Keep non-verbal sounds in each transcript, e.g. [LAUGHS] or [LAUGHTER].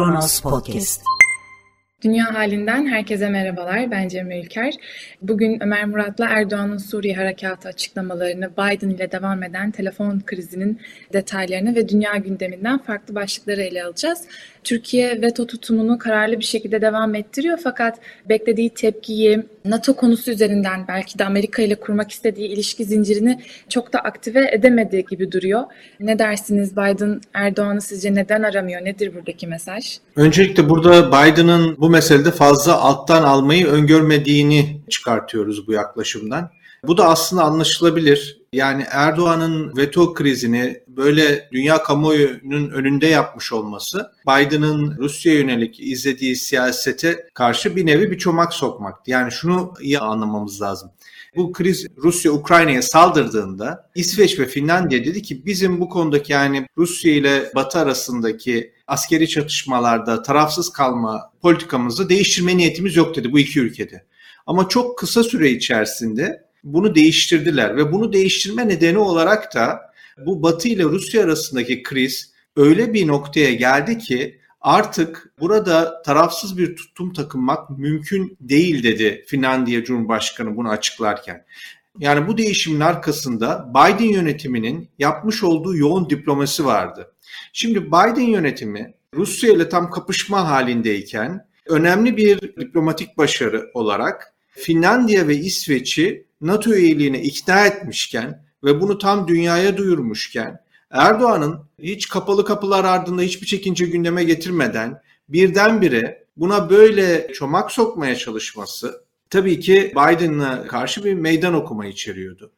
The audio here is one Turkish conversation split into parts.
Kronos Podcast. Dünya halinden herkese merhabalar. Ben Cemre Ülker. Bugün Ömer Murat'la Erdoğan'ın Suriye harekatı açıklamalarını, Biden ile devam eden telefon krizinin detaylarını ve dünya gündeminden farklı başlıkları ele alacağız. Türkiye veto tutumunu kararlı bir şekilde devam ettiriyor fakat beklediği tepkiyi NATO konusu üzerinden belki de Amerika ile kurmak istediği ilişki zincirini çok da aktive edemediği gibi duruyor. Ne dersiniz Biden Erdoğan'ı sizce neden aramıyor? Nedir buradaki mesaj? Öncelikle burada Biden'ın bu meselede fazla alttan almayı öngörmediğini çıkartıyoruz bu yaklaşımdan. Bu da aslında anlaşılabilir. Yani Erdoğan'ın veto krizini böyle dünya kamuoyunun önünde yapmış olması Biden'ın Rusya yönelik izlediği siyasete karşı bir nevi bir çomak sokmaktı. Yani şunu iyi anlamamız lazım. Bu kriz Rusya Ukrayna'ya saldırdığında İsveç ve Finlandiya dedi ki bizim bu konudaki yani Rusya ile Batı arasındaki askeri çatışmalarda tarafsız kalma politikamızı değiştirme niyetimiz yok dedi bu iki ülkede. Ama çok kısa süre içerisinde bunu değiştirdiler ve bunu değiştirme nedeni olarak da bu Batı ile Rusya arasındaki kriz öyle bir noktaya geldi ki artık burada tarafsız bir tutum takınmak mümkün değil dedi Finlandiya Cumhurbaşkanı bunu açıklarken. Yani bu değişimin arkasında Biden yönetiminin yapmış olduğu yoğun diplomasi vardı. Şimdi Biden yönetimi Rusya ile tam kapışma halindeyken önemli bir diplomatik başarı olarak Finlandiya ve İsveç'i NATO üyeliğine ikna etmişken ve bunu tam dünyaya duyurmuşken Erdoğan'ın hiç kapalı kapılar ardında hiçbir çekince gündeme getirmeden birdenbire buna böyle çomak sokmaya çalışması tabii ki Biden'a karşı bir meydan okuma içeriyordu.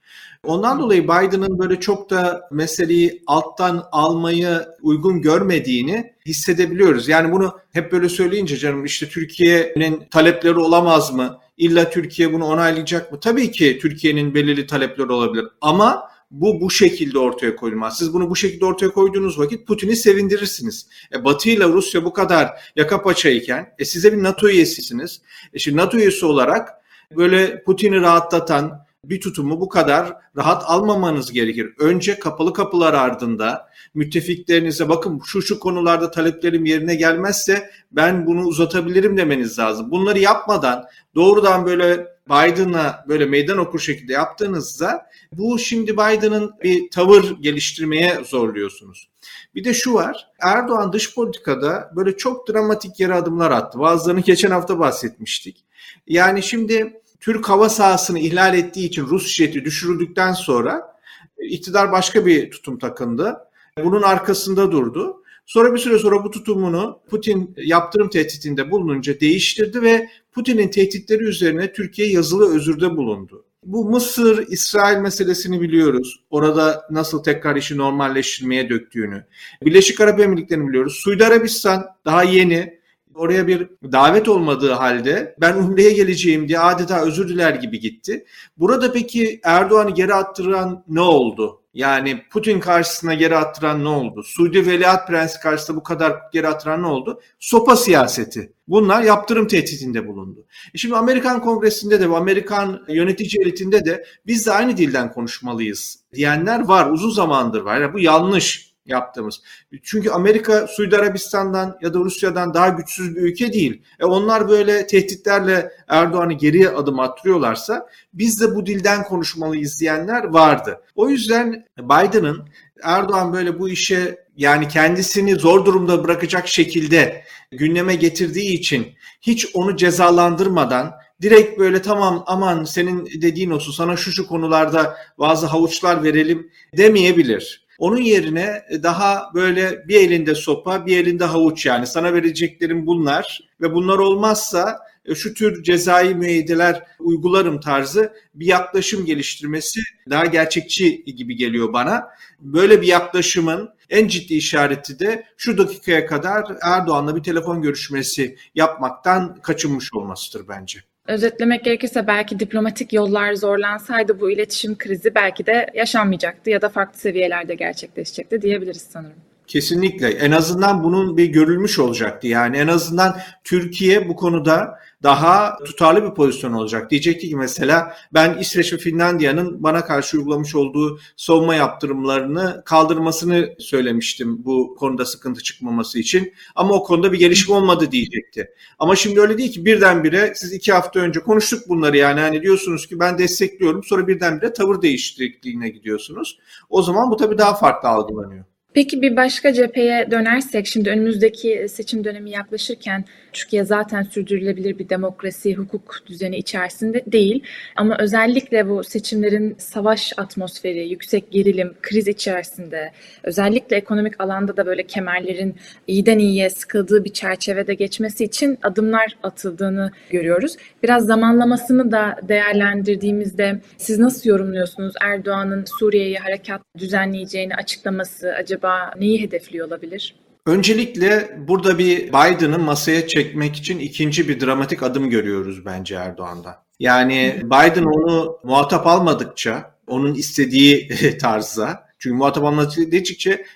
Ondan dolayı Biden'ın böyle çok da meseleyi alttan almayı uygun görmediğini hissedebiliyoruz. Yani bunu hep böyle söyleyince canım işte Türkiye'nin talepleri olamaz mı? İlla Türkiye bunu onaylayacak mı? Tabii ki Türkiye'nin belirli talepleri olabilir ama bu bu şekilde ortaya koyulmaz. Siz bunu bu şekilde ortaya koyduğunuz vakit Putin'i sevindirirsiniz. E, Batı ile Rusya bu kadar yaka paçayken e, size bir NATO üyesisiniz. E, şimdi NATO üyesi olarak böyle Putin'i rahatlatan bir tutumu bu kadar rahat almamanız gerekir. Önce kapalı kapılar ardında müttefiklerinize bakın şu şu konularda taleplerim yerine gelmezse ben bunu uzatabilirim demeniz lazım. Bunları yapmadan doğrudan böyle Biden'a böyle meydan okur şekilde yaptığınızda bu şimdi Biden'ın bir tavır geliştirmeye zorluyorsunuz. Bir de şu var. Erdoğan dış politikada böyle çok dramatik yere adımlar attı. Bazılarını geçen hafta bahsetmiştik. Yani şimdi Türk hava sahasını ihlal ettiği için Rus jeti düşürüldükten sonra iktidar başka bir tutum takındı. Bunun arkasında durdu. Sonra bir süre sonra bu tutumunu Putin yaptırım tehditinde bulununca değiştirdi ve Putin'in tehditleri üzerine Türkiye yazılı özürde bulundu. Bu Mısır, İsrail meselesini biliyoruz. Orada nasıl tekrar işi normalleştirmeye döktüğünü. Birleşik Arap Emirlikleri'ni biliyoruz. Suudi Arabistan daha yeni oraya bir davet olmadığı halde ben Umre'ye geleceğim diye adeta özür diler gibi gitti. Burada peki Erdoğan'ı geri attıran ne oldu? Yani Putin karşısına geri attıran ne oldu? Suudi Veliaht Prensi karşısında bu kadar geri attıran ne oldu? Sopa siyaseti. Bunlar yaptırım tehditinde bulundu. E şimdi Amerikan Kongresi'nde de, Amerikan yönetici elitinde de biz de aynı dilden konuşmalıyız diyenler var. Uzun zamandır var. Yani bu yanlış yaptığımız. Çünkü Amerika Suudi Arabistan'dan ya da Rusya'dan daha güçsüz bir ülke değil. E onlar böyle tehditlerle Erdoğan'ı geriye adım attırıyorlarsa biz de bu dilden konuşmalıyız diyenler vardı. O yüzden Biden'ın Erdoğan böyle bu işe yani kendisini zor durumda bırakacak şekilde gündeme getirdiği için hiç onu cezalandırmadan direkt böyle tamam aman senin dediğin olsun sana şu şu konularda bazı havuçlar verelim demeyebilir. Onun yerine e, daha böyle bir elinde sopa, bir elinde havuç yani sana vereceklerim bunlar ve bunlar olmazsa e, şu tür cezai müeyyideler uygularım tarzı bir yaklaşım geliştirmesi daha gerçekçi gibi geliyor bana. Böyle bir yaklaşımın en ciddi işareti de şu dakikaya kadar Erdoğan'la bir telefon görüşmesi yapmaktan kaçınmış olmasıdır bence. Özetlemek gerekirse belki diplomatik yollar zorlansaydı bu iletişim krizi belki de yaşanmayacaktı ya da farklı seviyelerde gerçekleşecekti diyebiliriz sanırım. Kesinlikle. En azından bunun bir görülmüş olacaktı. Yani en azından Türkiye bu konuda daha tutarlı bir pozisyon olacak. Diyecekti ki mesela ben İsveç ve Finlandiya'nın bana karşı uygulamış olduğu savunma yaptırımlarını kaldırmasını söylemiştim bu konuda sıkıntı çıkmaması için. Ama o konuda bir gelişme olmadı diyecekti. Ama şimdi öyle değil ki birdenbire siz iki hafta önce konuştuk bunları yani hani diyorsunuz ki ben destekliyorum sonra birdenbire tavır değişikliğine gidiyorsunuz. O zaman bu tabii daha farklı algılanıyor. Peki bir başka cepheye dönersek şimdi önümüzdeki seçim dönemi yaklaşırken Türkiye zaten sürdürülebilir bir demokrasi, hukuk düzeni içerisinde değil. Ama özellikle bu seçimlerin savaş atmosferi, yüksek gerilim, kriz içerisinde özellikle ekonomik alanda da böyle kemerlerin iyiden iyiye sıkıldığı bir çerçevede geçmesi için adımlar atıldığını görüyoruz. Biraz zamanlamasını da değerlendirdiğimizde siz nasıl yorumluyorsunuz Erdoğan'ın Suriye'ye harekat düzenleyeceğini açıklaması acaba neyi hedefliyor olabilir? Öncelikle burada bir Biden'ı masaya çekmek için ikinci bir dramatik adım görüyoruz bence Erdoğan'da. Yani Biden onu muhatap almadıkça, onun istediği [LAUGHS] tarzda, çünkü muhatap almadıkça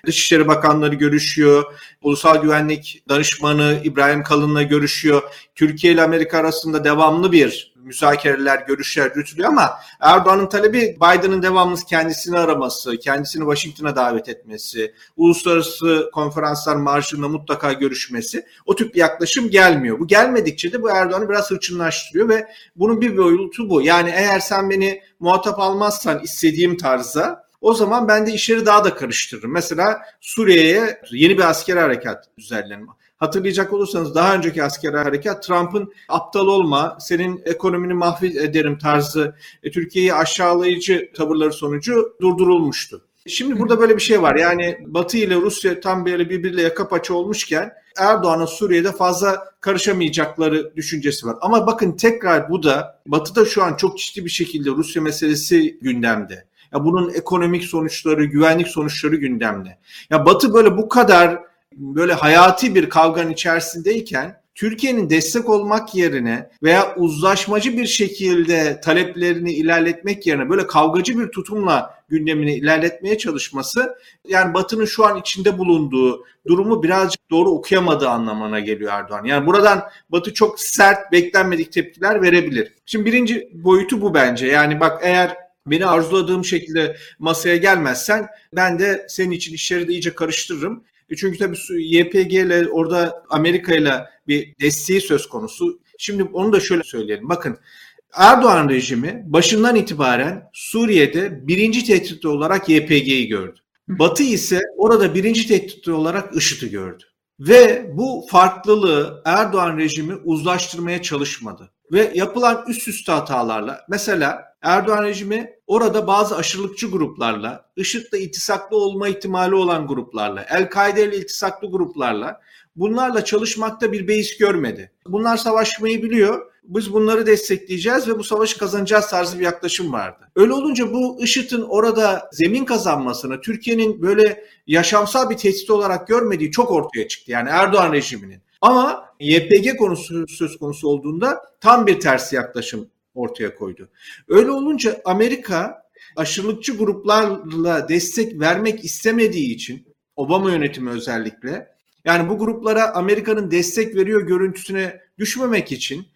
Dışişleri Bakanları görüşüyor, Ulusal Güvenlik Danışmanı İbrahim Kalın'la görüşüyor. Türkiye ile Amerika arasında devamlı bir müzakereler, görüşler yürütülüyor ama Erdoğan'ın talebi Biden'ın devamlı kendisini araması, kendisini Washington'a davet etmesi, uluslararası konferanslar marjında mutlaka görüşmesi o tip bir yaklaşım gelmiyor. Bu gelmedikçe de bu Erdoğan'ı biraz hırçınlaştırıyor ve bunun bir boyutu bu. Yani eğer sen beni muhatap almazsan istediğim tarzda o zaman ben de işleri daha da karıştırırım. Mesela Suriye'ye yeni bir asker harekat düzenlenme. Hatırlayacak olursanız daha önceki askeri harekat Trump'ın aptal olma, senin ekonomini mahvederim tarzı e, Türkiye'yi aşağılayıcı tavırları sonucu durdurulmuştu. Şimdi burada böyle bir şey var. Yani Batı ile Rusya tam böyle birbiriyle yaka paça olmuşken Erdoğan'ın Suriye'de fazla karışamayacakları düşüncesi var. Ama bakın tekrar bu da Batı'da şu an çok ciddi bir şekilde Rusya meselesi gündemde. Ya bunun ekonomik sonuçları, güvenlik sonuçları gündemde. Ya Batı böyle bu kadar böyle hayati bir kavganın içerisindeyken Türkiye'nin destek olmak yerine veya uzlaşmacı bir şekilde taleplerini ilerletmek yerine böyle kavgacı bir tutumla gündemini ilerletmeye çalışması yani Batı'nın şu an içinde bulunduğu durumu birazcık doğru okuyamadığı anlamına geliyor Erdoğan. Yani buradan Batı çok sert beklenmedik tepkiler verebilir. Şimdi birinci boyutu bu bence. Yani bak eğer beni arzuladığım şekilde masaya gelmezsen ben de senin için işleri de iyice karıştırırım. E çünkü tabii YPG ile orada Amerika ile bir desteği söz konusu. Şimdi onu da şöyle söyleyelim. Bakın Erdoğan rejimi başından itibaren Suriye'de birinci tehdit olarak YPG'yi gördü. Batı ise orada birinci tehdit olarak IŞİD'i gördü. Ve bu farklılığı Erdoğan rejimi uzlaştırmaya çalışmadı. Ve yapılan üst üste hatalarla mesela Erdoğan rejimi orada bazı aşırılıkçı gruplarla, IŞİD'le itisaklı olma ihtimali olan gruplarla, El-Kaide ile iltisaklı gruplarla bunlarla çalışmakta bir beis görmedi. Bunlar savaşmayı biliyor. Biz bunları destekleyeceğiz ve bu savaşı kazanacağız tarzı bir yaklaşım vardı. Öyle olunca bu IŞİD'in orada zemin kazanmasını Türkiye'nin böyle yaşamsal bir tehdit olarak görmediği çok ortaya çıktı. Yani Erdoğan rejiminin. Ama YPG konusu söz konusu olduğunda tam bir tersi yaklaşım ortaya koydu. Öyle olunca Amerika aşırılıkçı gruplarla destek vermek istemediği için Obama yönetimi özellikle yani bu gruplara Amerika'nın destek veriyor görüntüsüne düşmemek için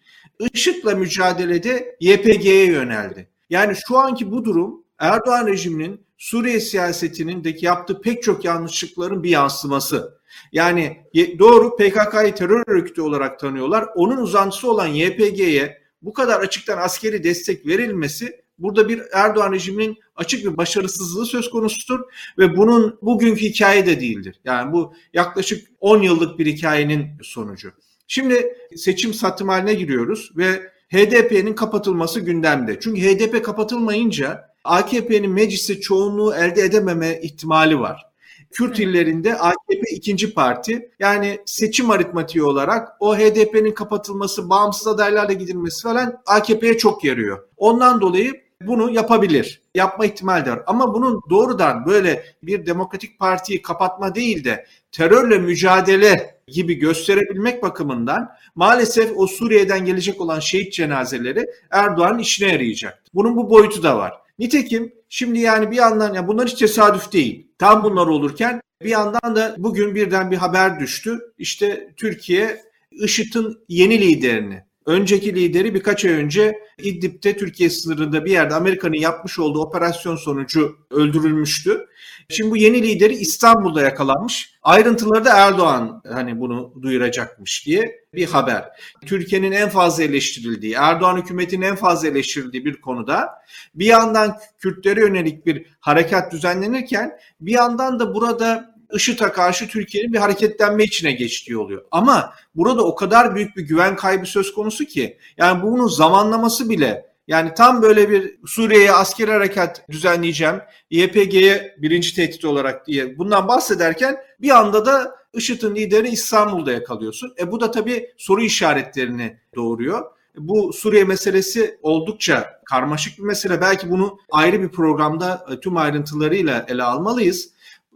IŞİD'le mücadelede YPG'ye yöneldi. Yani şu anki bu durum Erdoğan rejiminin Suriye siyasetinin de yaptığı pek çok yanlışlıkların bir yansıması. Yani doğru PKK'yı terör örgütü olarak tanıyorlar. Onun uzantısı olan YPG'ye bu kadar açıktan askeri destek verilmesi burada bir Erdoğan rejiminin açık bir başarısızlığı söz konusudur ve bunun bugünkü hikaye de değildir. Yani bu yaklaşık 10 yıllık bir hikayenin sonucu. Şimdi seçim satım haline giriyoruz ve HDP'nin kapatılması gündemde. Çünkü HDP kapatılmayınca AKP'nin mecliste çoğunluğu elde edememe ihtimali var. Kürt illerinde AKP ikinci parti. Yani seçim aritmatiği olarak o HDP'nin kapatılması, bağımsız adaylarla gidilmesi falan AKP'ye çok yarıyor. Ondan dolayı bunu yapabilir. Yapma ihtimali var. Ama bunun doğrudan böyle bir demokratik partiyi kapatma değil de terörle mücadele gibi gösterebilmek bakımından maalesef o Suriye'den gelecek olan şehit cenazeleri Erdoğan'ın işine yarayacak. Bunun bu boyutu da var. Nitekim şimdi yani bir yandan ya bunlar hiç tesadüf değil. Tam bunlar olurken Bir yandan da bugün birden bir haber düştü. İşte Türkiye IŞİD'in yeni liderini Önceki lideri birkaç ay önce İdlib'de Türkiye sınırında bir yerde Amerika'nın yapmış olduğu operasyon sonucu öldürülmüştü. Şimdi bu yeni lideri İstanbul'da yakalanmış. Ayrıntıları da Erdoğan hani bunu duyuracakmış diye bir haber. Türkiye'nin en fazla eleştirildiği, Erdoğan hükümetinin en fazla eleştirildiği bir konuda bir yandan Kürtlere yönelik bir harekat düzenlenirken bir yandan da burada IŞİD'e karşı Türkiye'nin bir hareketlenme içine geçtiği oluyor. Ama burada o kadar büyük bir güven kaybı söz konusu ki yani bunun zamanlaması bile yani tam böyle bir Suriye'ye asker harekat düzenleyeceğim, YPG'ye birinci tehdit olarak diye bundan bahsederken bir anda da IŞİD'in lideri İstanbul'da yakalıyorsun. E bu da tabii soru işaretlerini doğuruyor. Bu Suriye meselesi oldukça karmaşık bir mesele. Belki bunu ayrı bir programda e, tüm ayrıntılarıyla ele almalıyız.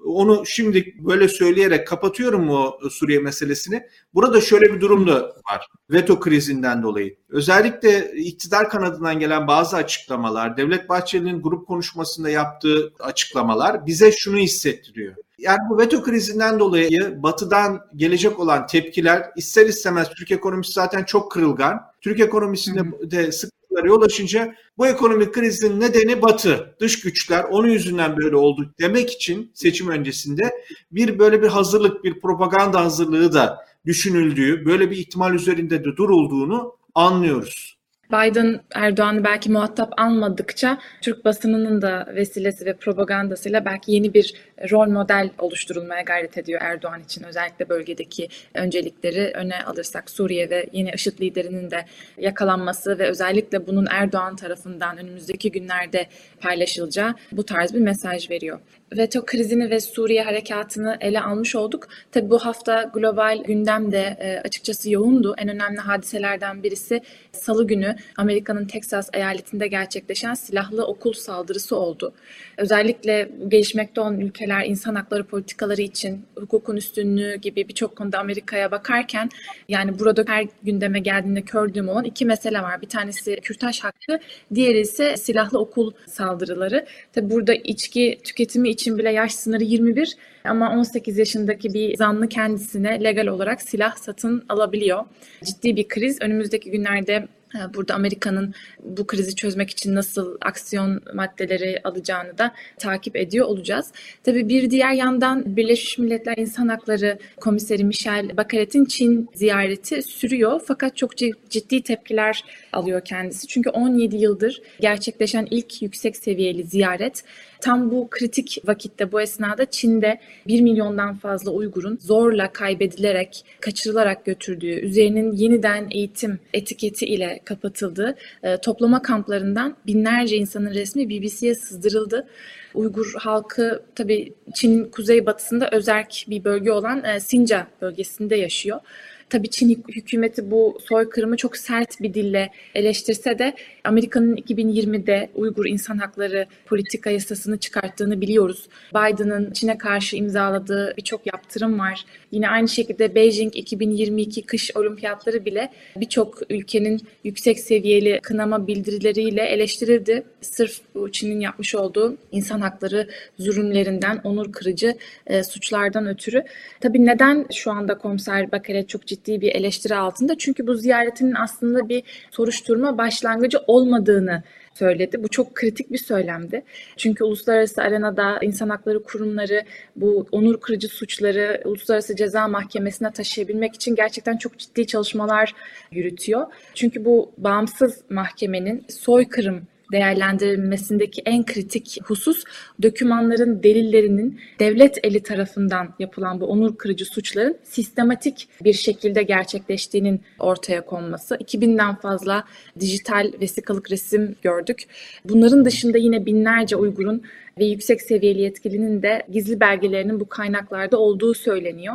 Onu şimdi böyle söyleyerek kapatıyorum o Suriye meselesini. Burada şöyle bir durum da var. Veto krizinden dolayı. Özellikle iktidar kanadından gelen bazı açıklamalar, Devlet Bahçeli'nin grup konuşmasında yaptığı açıklamalar bize şunu hissettiriyor. Yani bu veto krizinden dolayı batıdan gelecek olan tepkiler ister istemez Türk ekonomisi zaten çok kırılgan. Türk ekonomisinde de sık sıkıntılara yol açınca bu ekonomik krizin nedeni Batı, dış güçler onun yüzünden böyle oldu demek için seçim öncesinde bir böyle bir hazırlık, bir propaganda hazırlığı da düşünüldüğü, böyle bir ihtimal üzerinde de durulduğunu anlıyoruz. Biden Erdoğan'ı belki muhatap almadıkça Türk basınının da vesilesi ve propagandasıyla belki yeni bir rol model oluşturulmaya gayret ediyor Erdoğan için. Özellikle bölgedeki öncelikleri öne alırsak Suriye ve yeni IŞİD liderinin de yakalanması ve özellikle bunun Erdoğan tarafından önümüzdeki günlerde paylaşılacağı bu tarz bir mesaj veriyor veto krizini ve Suriye harekatını ele almış olduk. Tabi bu hafta global gündemde e, açıkçası yoğundu. En önemli hadiselerden birisi Salı günü Amerika'nın Texas eyaletinde gerçekleşen silahlı okul saldırısı oldu. Özellikle gelişmekte olan ülkeler insan hakları politikaları için hukukun üstünlüğü gibi birçok konuda Amerika'ya bakarken yani burada her gündeme geldiğinde kördüğüm olan iki mesele var. Bir tanesi kürtaj hakkı, diğeri ise silahlı okul saldırıları. Tabi burada içki tüketimi için bile yaş sınırı 21 ama 18 yaşındaki bir zanlı kendisine legal olarak silah satın alabiliyor. Ciddi bir kriz. Önümüzdeki günlerde e, Burada Amerika'nın bu krizi çözmek için nasıl aksiyon maddeleri alacağını da takip ediyor olacağız. Tabii bir diğer yandan Birleşmiş Milletler İnsan Hakları Komiseri Michel Bachelet'in Çin ziyareti sürüyor. Fakat çok ciddi tepkiler alıyor kendisi. Çünkü 17 yıldır gerçekleşen ilk yüksek seviyeli ziyaret Tam bu kritik vakitte bu esnada Çin'de 1 milyondan fazla Uygur'un zorla kaybedilerek, kaçırılarak götürdüğü, üzerinin yeniden eğitim etiketi ile kapatıldığı e, toplama kamplarından binlerce insanın resmi BBC'ye sızdırıldı. Uygur halkı tabii Çin'in kuzeybatısında özerk bir bölge olan e, Sinca bölgesinde yaşıyor. Tabii Çin hükümeti bu soykırımı çok sert bir dille eleştirse de Amerika'nın 2020'de Uygur insan hakları politika yasasını çıkarttığını biliyoruz. Biden'ın Çin'e karşı imzaladığı birçok yaptırım var. Yine aynı şekilde Beijing 2022 kış olimpiyatları bile birçok ülkenin yüksek seviyeli kınama bildirileriyle eleştirildi. Sırf Çin'in yapmış olduğu insan hakları zulümlerinden, onur kırıcı e, suçlardan ötürü. Tabii neden şu anda komiser Bakare çok ciddi bir eleştiri altında? Çünkü bu ziyaretinin aslında bir soruşturma başlangıcı olmadığını söyledi. Bu çok kritik bir söylemdi. Çünkü uluslararası arenada insan hakları kurumları bu onur kırıcı suçları uluslararası ceza mahkemesine taşıyabilmek için gerçekten çok ciddi çalışmalar yürütüyor. Çünkü bu bağımsız mahkemenin soykırım değerlendirilmesindeki en kritik husus dokümanların delillerinin devlet eli tarafından yapılan bu onur kırıcı suçların sistematik bir şekilde gerçekleştiğinin ortaya konması. 2000'den fazla dijital vesikalık resim gördük. Bunların dışında yine binlerce Uygur'un ve yüksek seviyeli yetkilinin de gizli belgelerinin bu kaynaklarda olduğu söyleniyor.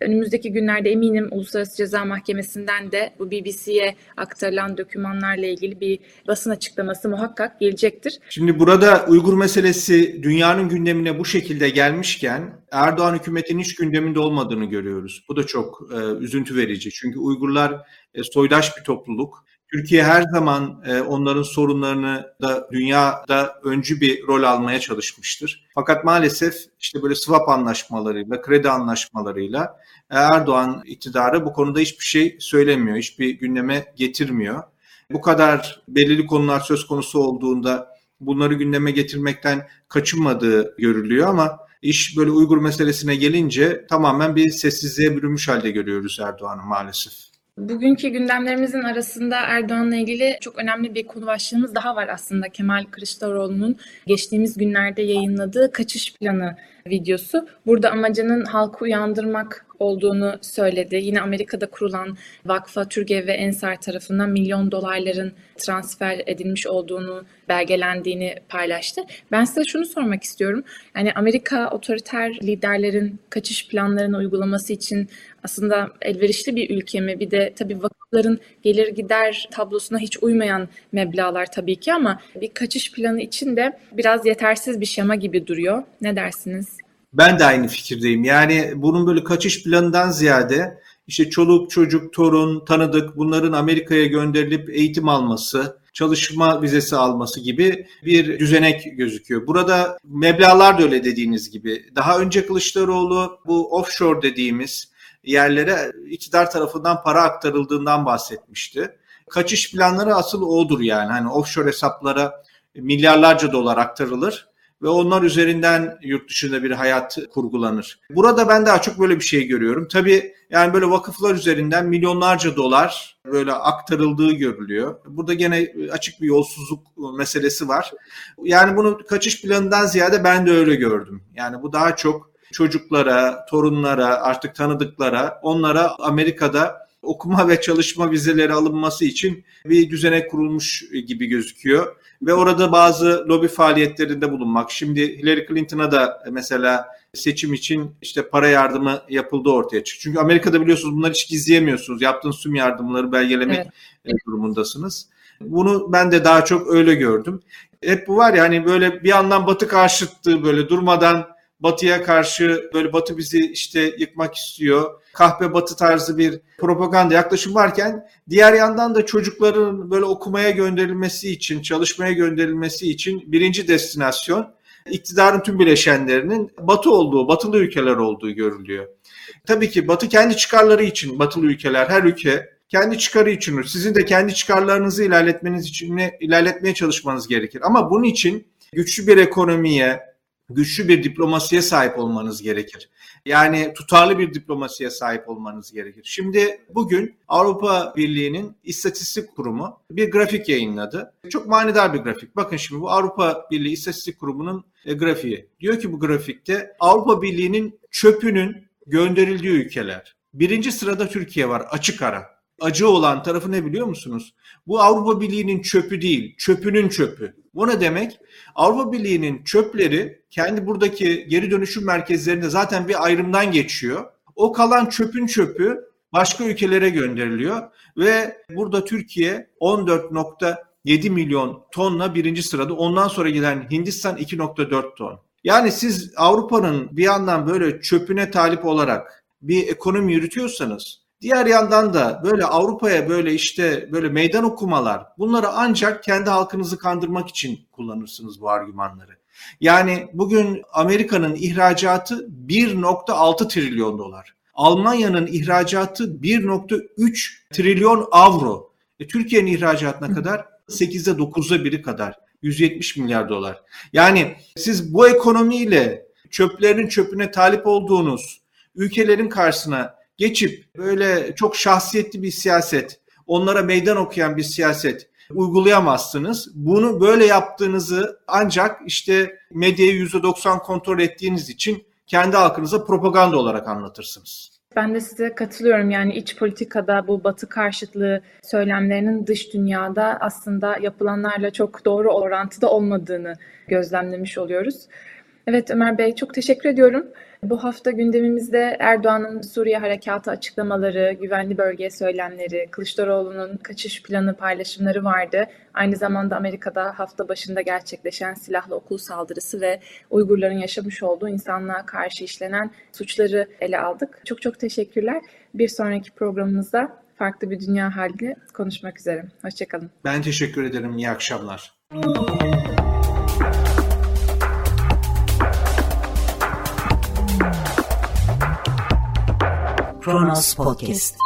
Önümüzdeki günlerde eminim Uluslararası Ceza Mahkemesi'nden de bu BBC'ye aktarılan dokümanlarla ilgili bir basın açıklaması muhakkak gelecektir. Şimdi burada Uygur meselesi dünyanın gündemine bu şekilde gelmişken Erdoğan hükümetinin hiç gündeminde olmadığını görüyoruz. Bu da çok e, üzüntü verici. Çünkü Uygurlar e, soydaş bir topluluk Türkiye her zaman e, onların sorunlarını da dünyada öncü bir rol almaya çalışmıştır. Fakat maalesef işte böyle swap anlaşmalarıyla, kredi anlaşmalarıyla Erdoğan iktidarı bu konuda hiçbir şey söylemiyor, hiçbir gündeme getirmiyor. Bu kadar belirli konular söz konusu olduğunda bunları gündeme getirmekten kaçınmadığı görülüyor ama iş böyle Uygur meselesine gelince tamamen bir sessizliğe bürünmüş halde görüyoruz Erdoğan'ı maalesef. Bugünkü gündemlerimizin arasında Erdoğan'la ilgili çok önemli bir konu başlığımız daha var aslında. Kemal Kılıçdaroğlu'nun geçtiğimiz günlerde yayınladığı kaçış planı videosu. Burada amacının halkı uyandırmak olduğunu söyledi. Yine Amerika'da kurulan Vakfa Türgev ve Ensar tarafından milyon dolarların transfer edilmiş olduğunu, belgelendiğini paylaştı. Ben size şunu sormak istiyorum. Yani Amerika otoriter liderlerin kaçış planlarını uygulaması için aslında elverişli bir ülke mi? Bir de tabii vakıfların gelir gider tablosuna hiç uymayan meblalar tabii ki ama bir kaçış planı için de biraz yetersiz bir şema gibi duruyor. Ne dersiniz? Ben de aynı fikirdeyim. Yani bunun böyle kaçış planından ziyade işte çoluk, çocuk, torun, tanıdık bunların Amerika'ya gönderilip eğitim alması, çalışma vizesi alması gibi bir düzenek gözüküyor. Burada meblalar da öyle dediğiniz gibi. Daha önce Kılıçdaroğlu bu offshore dediğimiz yerlere iktidar tarafından para aktarıldığından bahsetmişti. Kaçış planları asıl odur yani. Hani offshore hesaplara milyarlarca dolar aktarılır ve onlar üzerinden yurt dışında bir hayat kurgulanır. Burada ben daha çok böyle bir şey görüyorum. Tabii yani böyle vakıflar üzerinden milyonlarca dolar böyle aktarıldığı görülüyor. Burada gene açık bir yolsuzluk meselesi var. Yani bunu kaçış planından ziyade ben de öyle gördüm. Yani bu daha çok çocuklara, torunlara, artık tanıdıklara, onlara Amerika'da okuma ve çalışma vizeleri alınması için bir düzenek kurulmuş gibi gözüküyor. Ve orada bazı lobi faaliyetlerinde bulunmak. Şimdi Hillary Clinton'a da mesela seçim için işte para yardımı yapıldı ortaya çıktı. Çünkü Amerika'da biliyorsunuz bunları hiç gizleyemiyorsunuz. Yaptığınız tüm yardımları belgelemek evet. durumundasınız. Bunu ben de daha çok öyle gördüm. Hep bu var ya hani böyle bir yandan batı karşıtlığı böyle durmadan Batı'ya karşı böyle Batı bizi işte yıkmak istiyor. Kahpe Batı tarzı bir propaganda yaklaşım varken diğer yandan da çocukların böyle okumaya gönderilmesi için, çalışmaya gönderilmesi için birinci destinasyon iktidarın tüm bileşenlerinin Batı olduğu, Batılı ülkeler olduğu görülüyor. Tabii ki Batı kendi çıkarları için Batılı ülkeler, her ülke kendi çıkarı için sizin de kendi çıkarlarınızı ilerletmeniz için ilerletmeye çalışmanız gerekir. Ama bunun için güçlü bir ekonomiye, güçlü bir diplomasiye sahip olmanız gerekir. Yani tutarlı bir diplomasiye sahip olmanız gerekir. Şimdi bugün Avrupa Birliği'nin İstatistik Kurumu bir grafik yayınladı. Çok manidar bir grafik. Bakın şimdi bu Avrupa Birliği İstatistik Kurumu'nun e, grafiği. Diyor ki bu grafikte Avrupa Birliği'nin çöpünün gönderildiği ülkeler. Birinci sırada Türkiye var açık ara acı olan tarafı ne biliyor musunuz? Bu Avrupa Birliği'nin çöpü değil, çöpünün çöpü. Bu ne demek? Avrupa Birliği'nin çöpleri kendi buradaki geri dönüşüm merkezlerinde zaten bir ayrımdan geçiyor. O kalan çöpün çöpü başka ülkelere gönderiliyor ve burada Türkiye 14.7 milyon tonla birinci sırada. Ondan sonra gelen Hindistan 2.4 ton. Yani siz Avrupa'nın bir yandan böyle çöpüne talip olarak bir ekonomi yürütüyorsanız Diğer yandan da böyle Avrupa'ya böyle işte böyle meydan okumalar bunları ancak kendi halkınızı kandırmak için kullanırsınız bu argümanları. Yani bugün Amerika'nın ihracatı 1.6 trilyon dolar. Almanya'nın ihracatı 1.3 trilyon avro. E, Türkiye'nin ihracatına kadar 8'de 9'da biri kadar. 170 milyar dolar. Yani siz bu ekonomiyle çöplerin çöpüne talip olduğunuz ülkelerin karşısına geçip böyle çok şahsiyetli bir siyaset, onlara meydan okuyan bir siyaset uygulayamazsınız. Bunu böyle yaptığınızı ancak işte medyayı %90 kontrol ettiğiniz için kendi halkınıza propaganda olarak anlatırsınız. Ben de size katılıyorum. Yani iç politikada bu batı karşıtlığı söylemlerinin dış dünyada aslında yapılanlarla çok doğru orantıda olmadığını gözlemlemiş oluyoruz. Evet Ömer Bey çok teşekkür ediyorum. Bu hafta gündemimizde Erdoğan'ın Suriye harekatı açıklamaları, güvenli bölge söylemleri, Kılıçdaroğlu'nun kaçış planı paylaşımları vardı. Aynı zamanda Amerika'da hafta başında gerçekleşen silahlı okul saldırısı ve Uygurların yaşamış olduğu insanlığa karşı işlenen suçları ele aldık. Çok çok teşekkürler. Bir sonraki programımızda farklı bir dünya hali konuşmak üzere. Hoşçakalın. Ben teşekkür ederim. İyi akşamlar. Kronos Podcast